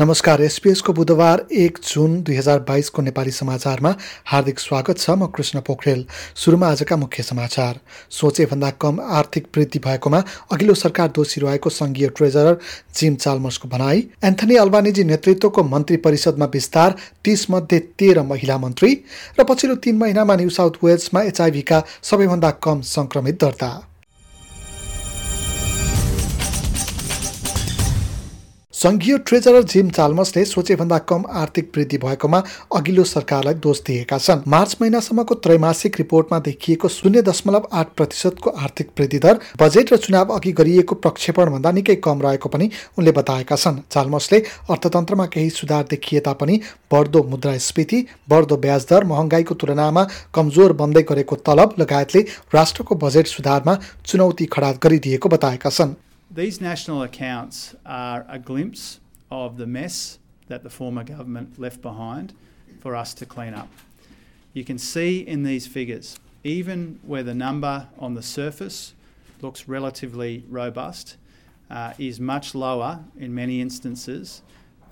नमस्कार एसपिएसको बुधबार एक जुन दुई हजार बाइसको नेपाली समाचारमा हार्दिक स्वागत छ म कृष्ण पोखरेल। सुरुमा आजका मुख्य समाचार। सोचेभन्दा कम आर्थिक वृद्धि भएकोमा अघिल्लो सरकार दोषी रहेको सङ्घीय ट्रेजरर जिम चाल्मर्सको भनाई। एन्थनी अल्बानिजी नेतृत्वको मन्त्री परिषदमा विस्तार तीस मध्ये तेह्र महिला मन्त्री र पछिल्लो तीन महिनामा न्यू साउथ वेल्समा एचआइभीका सबैभन्दा कम सङ्क्रमित दर्ता। सङ्घीय ट्रेजरर जिम चाल्मसले सोचेभन्दा कम आर्थिक वृद्धि भएकोमा अघिल्लो सरकारलाई दोष दिएका छन्। मार्च महिनासम्मको त्रैमासिक रिपोर्टमा देखिएको शून्य दशमलव आठ प्रतिशतको आर्थिक वृद्धि दर बजेट र चुनाव अघि गरिएको प्रक्षेपणभन्दा निकै कम रहेको पनि उनले बताएका छन्। चाल्मसले अर्थतन्त्रमा केही सुधार देखिए तापनि बढ्दो मुद्रास्फीति बढ्दो ब्याज दर महँगाईको तुलनामा कमजोर बन्दै गरेको तलब लगायतले राष्ट्रको बजेट सुधारमा चुनौती खडा गरिदिएको बताएका छन्। These national accounts are a glimpse of the mess that the former government left behind for us to clean up. You can see in these figures, even where the number on the surface looks relatively robust, uh, is much lower in many instances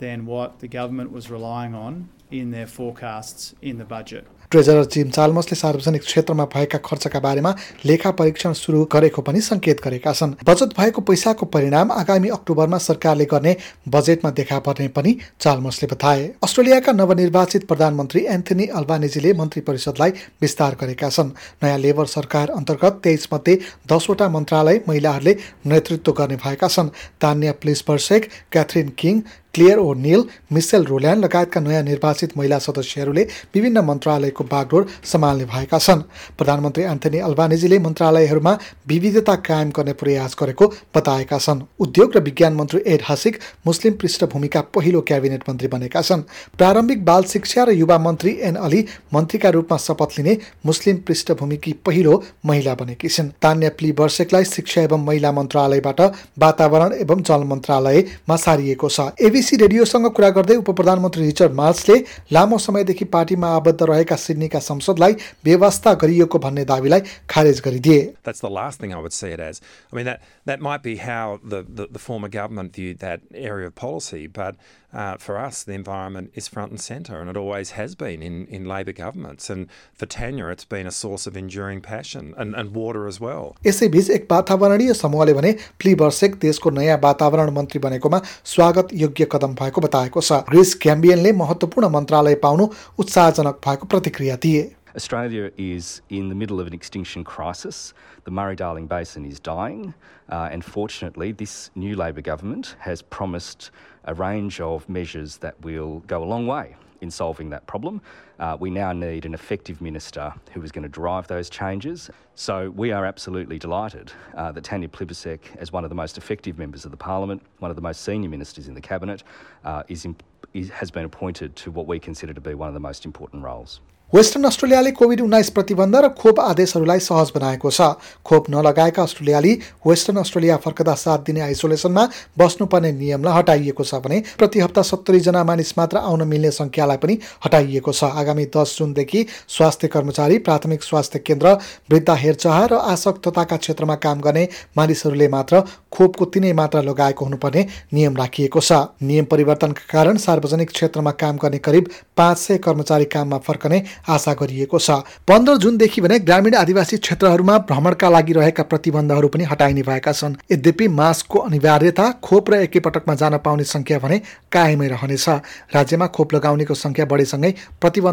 than what the government was relying on in their forecasts in the budget. Treasurer Jim चाल्मसले सार्वजनिक क्षेत्रमा भएका खर्चका बारेमा लेखा परीक्षण सुरु गरेको पनि सङ्केत गरेका छन्। बचत भएको पैसाको परिणाम आगामी अक्टोबरमा सरकारले गर्ने बजेटमा देखा पर्ने पनि चाल्मसले बताए। अस्ट्रेलियाका नवनिर्वाचित प्रधानमन्त्री एन्थनी अल्बानेजीले मन्त्री परिषदलाई विस्तार गरेका छन्। नयाँ लेबर सरकार अन्तर्गत तेइस मध्ये दसवटा मन्त्रालय महिलाहरूले नेतृत्व गर्ने भएका छन्। Tanya Plibersek Catherine King Clare O'Neil Michelle Rowland लगायतका नयाँ निर्वाचित महिला सदस्यहरूले विभिन्न मन्त्रालयको बागडोर सम्हाल्ने भएका छन्। प्रधानमन्त्री एन्थनी अल्बानेजीले मन्त्रालयहरूमा विविधता कायम गर्ने प्रयास गरेको बताएका छन्। उद्योग र विज्ञान मन्त्री एड हासिक मुस्लिम पृष्ठभूमिका पहिलो क्याबिनेट मन्त्री बनेका छन्। प्रारम्भिक बाल शिक्षा र युवा मन्त्री एन अली मन्त्रीका रूपमा शपथ लिने मुस्लिम पृष्ठभूमिकी पहिलो महिला बनेकी छिन्। तान्या प्ली वर्षेकलाई शिक्षा एवं महिला मन्त्रालयबाट वातावरण एवं जल मन्त्रालयमा सारिएको छ। एबिसी रेडियोसँग कुरा गर्दै उप प्रधानमन्त्री रिचर्ड मार्चले लामो समयदेखि पार्टीमा आबद्ध रहेका सिडनीका संसदलाई व्यवस्था गरिएको भन्ने दावीलाई खारेज गरिदिए That's the last thing I would see it as. I mean, that, that might be how the, the, the former government viewed that area of policy, but uh, for us, the environment is front and centre, and it always has been in, in Labor governments. And for Tanya, it's been a source of enduring passion and, and water as well. यसैबीच एक वातावरणीय समूहले भने प्ली वर्सेक देशको नयाँ वातावरण मन्त्री बनेकोमा स्वागत योग्य कदम भएको बताएको छ ग्रिस क्याम्बियनले महत्त्वपूर्ण मन्त्रालय पाउनु उत्साहजनक भएको प्रतिक्रिया दिए Australia is in the middle of an extinction crisis. The Murray Darling Basin is dying, uh, and fortunately, this new Labor government has promised a range of measures that will go a long way in solving that problem. Uh, we now need an effective minister who is going to drive those changes. So we are absolutely delighted uh, that Tanya Plibersek, as one of the most effective members of the parliament, one of the most senior ministers in the cabinet, uh, is, is, has been appointed to what we consider to be one of the most important roles. Western अस्ट्रेलियाले covid उन्नाइस प्रतिबन्ध र खोप आदेशहरूलाई सहज बनाएको छ खोप नलगाएका अस्ट्रेलियाली western Australia फर्कदा सात दिने आइसोलेसनमा बस्नुपर्ने नियमलाई हटाइएको छ भने प्रति हप्ता सत्तरीजना मानिस मात्र आउन मिल्ने सङ्ख्यालाई पनि हटाइएको छ आगामी दस जुनदेखि स्वास्थ्य कर्मचारी प्राथमिक स्वास्थ्य केन्द्र वृद्ध हेरचाह र आसक्तताका क्षेत्रमा काम गर्ने मानिसहरूले मात्र खोपको तिनै मात्रा लगाएको हुनुपर्ने नियम राखिएको छ। नियम परिवर्तनका कारण सार्वजनिक क्षेत्रमा काम गर्ने करिब पाँच सय कर्मचारी काममा फर्कने आशा गरिएको छ। पन्ध्र जुनदेखि भने ग्रामीण आदिवासी क्षेत्रहरूमा भ्रमणका लागि रहेका प्रतिबन्धहरू पनि हटाइने भएका छन्। यद्यपि मास्कको अनिवार्यता खोप र एकैपटकमा जान पाउने सङ्ख्या भने कायमै रहनेछ। राज्यमा खोप लगाउनेको सङ्ख्या बढेसँगै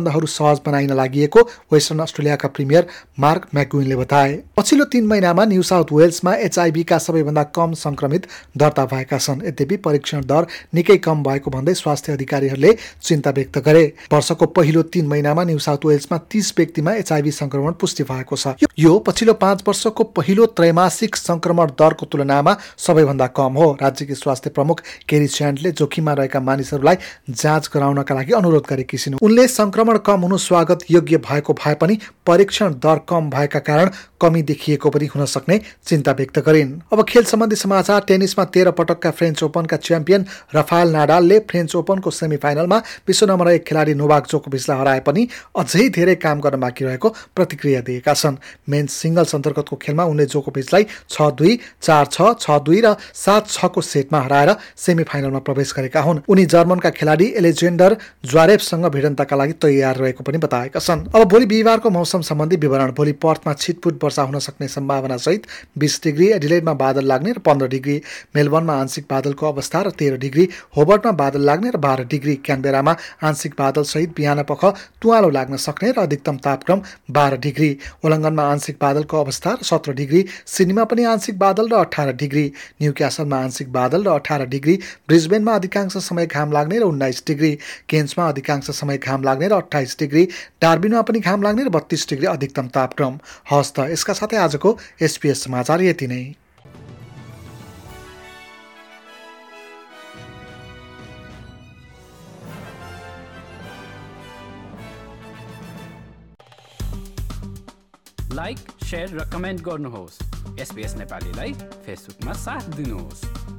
प्रतिबन्धहरू सहज बनाइन लागि वेस्टर्न अस्ट्रेलियाका प्रिमियर मार्क म्याकुइनले बताए। पछिल्लो तीन महिनामा न्यू साउथ वेल्समा एचआइभीका सबैभन्दा कम सङ्क्रमित दर्ता भएका छन्। यद्यपि परीक्षण दर निकै कम भएको भन्दै स्वास्थ्य अधिकारीहरूले चिन्ता व्यक्त गरे। वर्षको पहिलो तीन महिनामा न्यू साउथ वेल्समा तीस व्यक्तिमा एचआइभी संक्रमण पुष्टि भएको छ। यो पछिल्लो पाँच वर्षको पहिलो त्रैमासिक संक्रमण दरको तुलनामा सबैभन्दा कम हो। राज्यकी स्वास्थ्य प्रमुख केरी च्यान्डले जोखिममा रहेका मानिसहरूलाई जाँच गराउनका लागि अनुरोध गरेकी छिन् उनले संक्रमण कम हुनु स्वागत योग्य भएको भए पनि परीक्षण दर कम भएका कारण कमी देखिएको पनि हुन सक्ने चिन्ता व्यक्त गरिन्। अब खेल सम्बन्धी समाचार टेनिसमा तेह्र पटकका फ्रेन्च ओपनका च्याम्पियन रफाल नाडालले फ्रेन्च ओपनको सेमी फाइनलमा विश्व नम्बर एक खेलाडी नोभाक जोकोभिचलाई हराए पनि अझै धेरै काम गर्न बाँकी रहेको प्रतिक्रिया दिएका छन्। मेन्स सिङ्गल्स अन्तर्गतको खेलमा उनले जोकोभिचलाई छ दुई चार छ छ दुई र सात छको सेटमा हराएर सेमी फाइनलमा प्रवेश गरेका हुन्। उनी जर्मनका खेलाडी एलेजेन्डर ज्वारेफसँग भिडन्तका लागि तयार रहेको पनि बताएका छन्। अब भोलि बिहिबारको मौसम सम्बन्धी विवरण भोलि पर्थमा छिटपुट वर्षा हुन सक्ने सम्भावना सहित बिस डिग्री एडिलेडमा बादल लाग्ने र पन्ध्र डिग्री मेलबर्नमा आंशिक बादलको अवस्था र तेह्र डिग्री होबर्टमा बादल लाग्ने र बाह्र डिग्री क्यानबेरामा आंशिक बादल सहित बिहान पख तुवालो लाग्न सक्ने र अधिकतम तापक्रम बाह्र डिग्री। ओलङ्गनमा आंशिक बादलको अवस्था र सत्र डिग्री। सिडनीमा पनि आंशिक बादल र अठार डिग्री। न्यू क्यासलमा आंशिक बादल र अठार डिग्री। ब्रिजबेनमा अधिकांश समय घाम लाग्ने र उन्नाइस डिग्री। केन्समा अधिकांश समय घाम लाग्ने र अठाइस डिग्री। डार्बिनमा पनि घाम लाग्ने र बत्तीस डिग्री अधिकतम तापक्रम। हस् त यसका साथै आजको एसपिएस समाचार यति नै। लाइक सेयर र कमेन्ट गर्नुहोस्। एसपिएस नेपालीलाई फेसबुकमा साथ दिनुहोस्।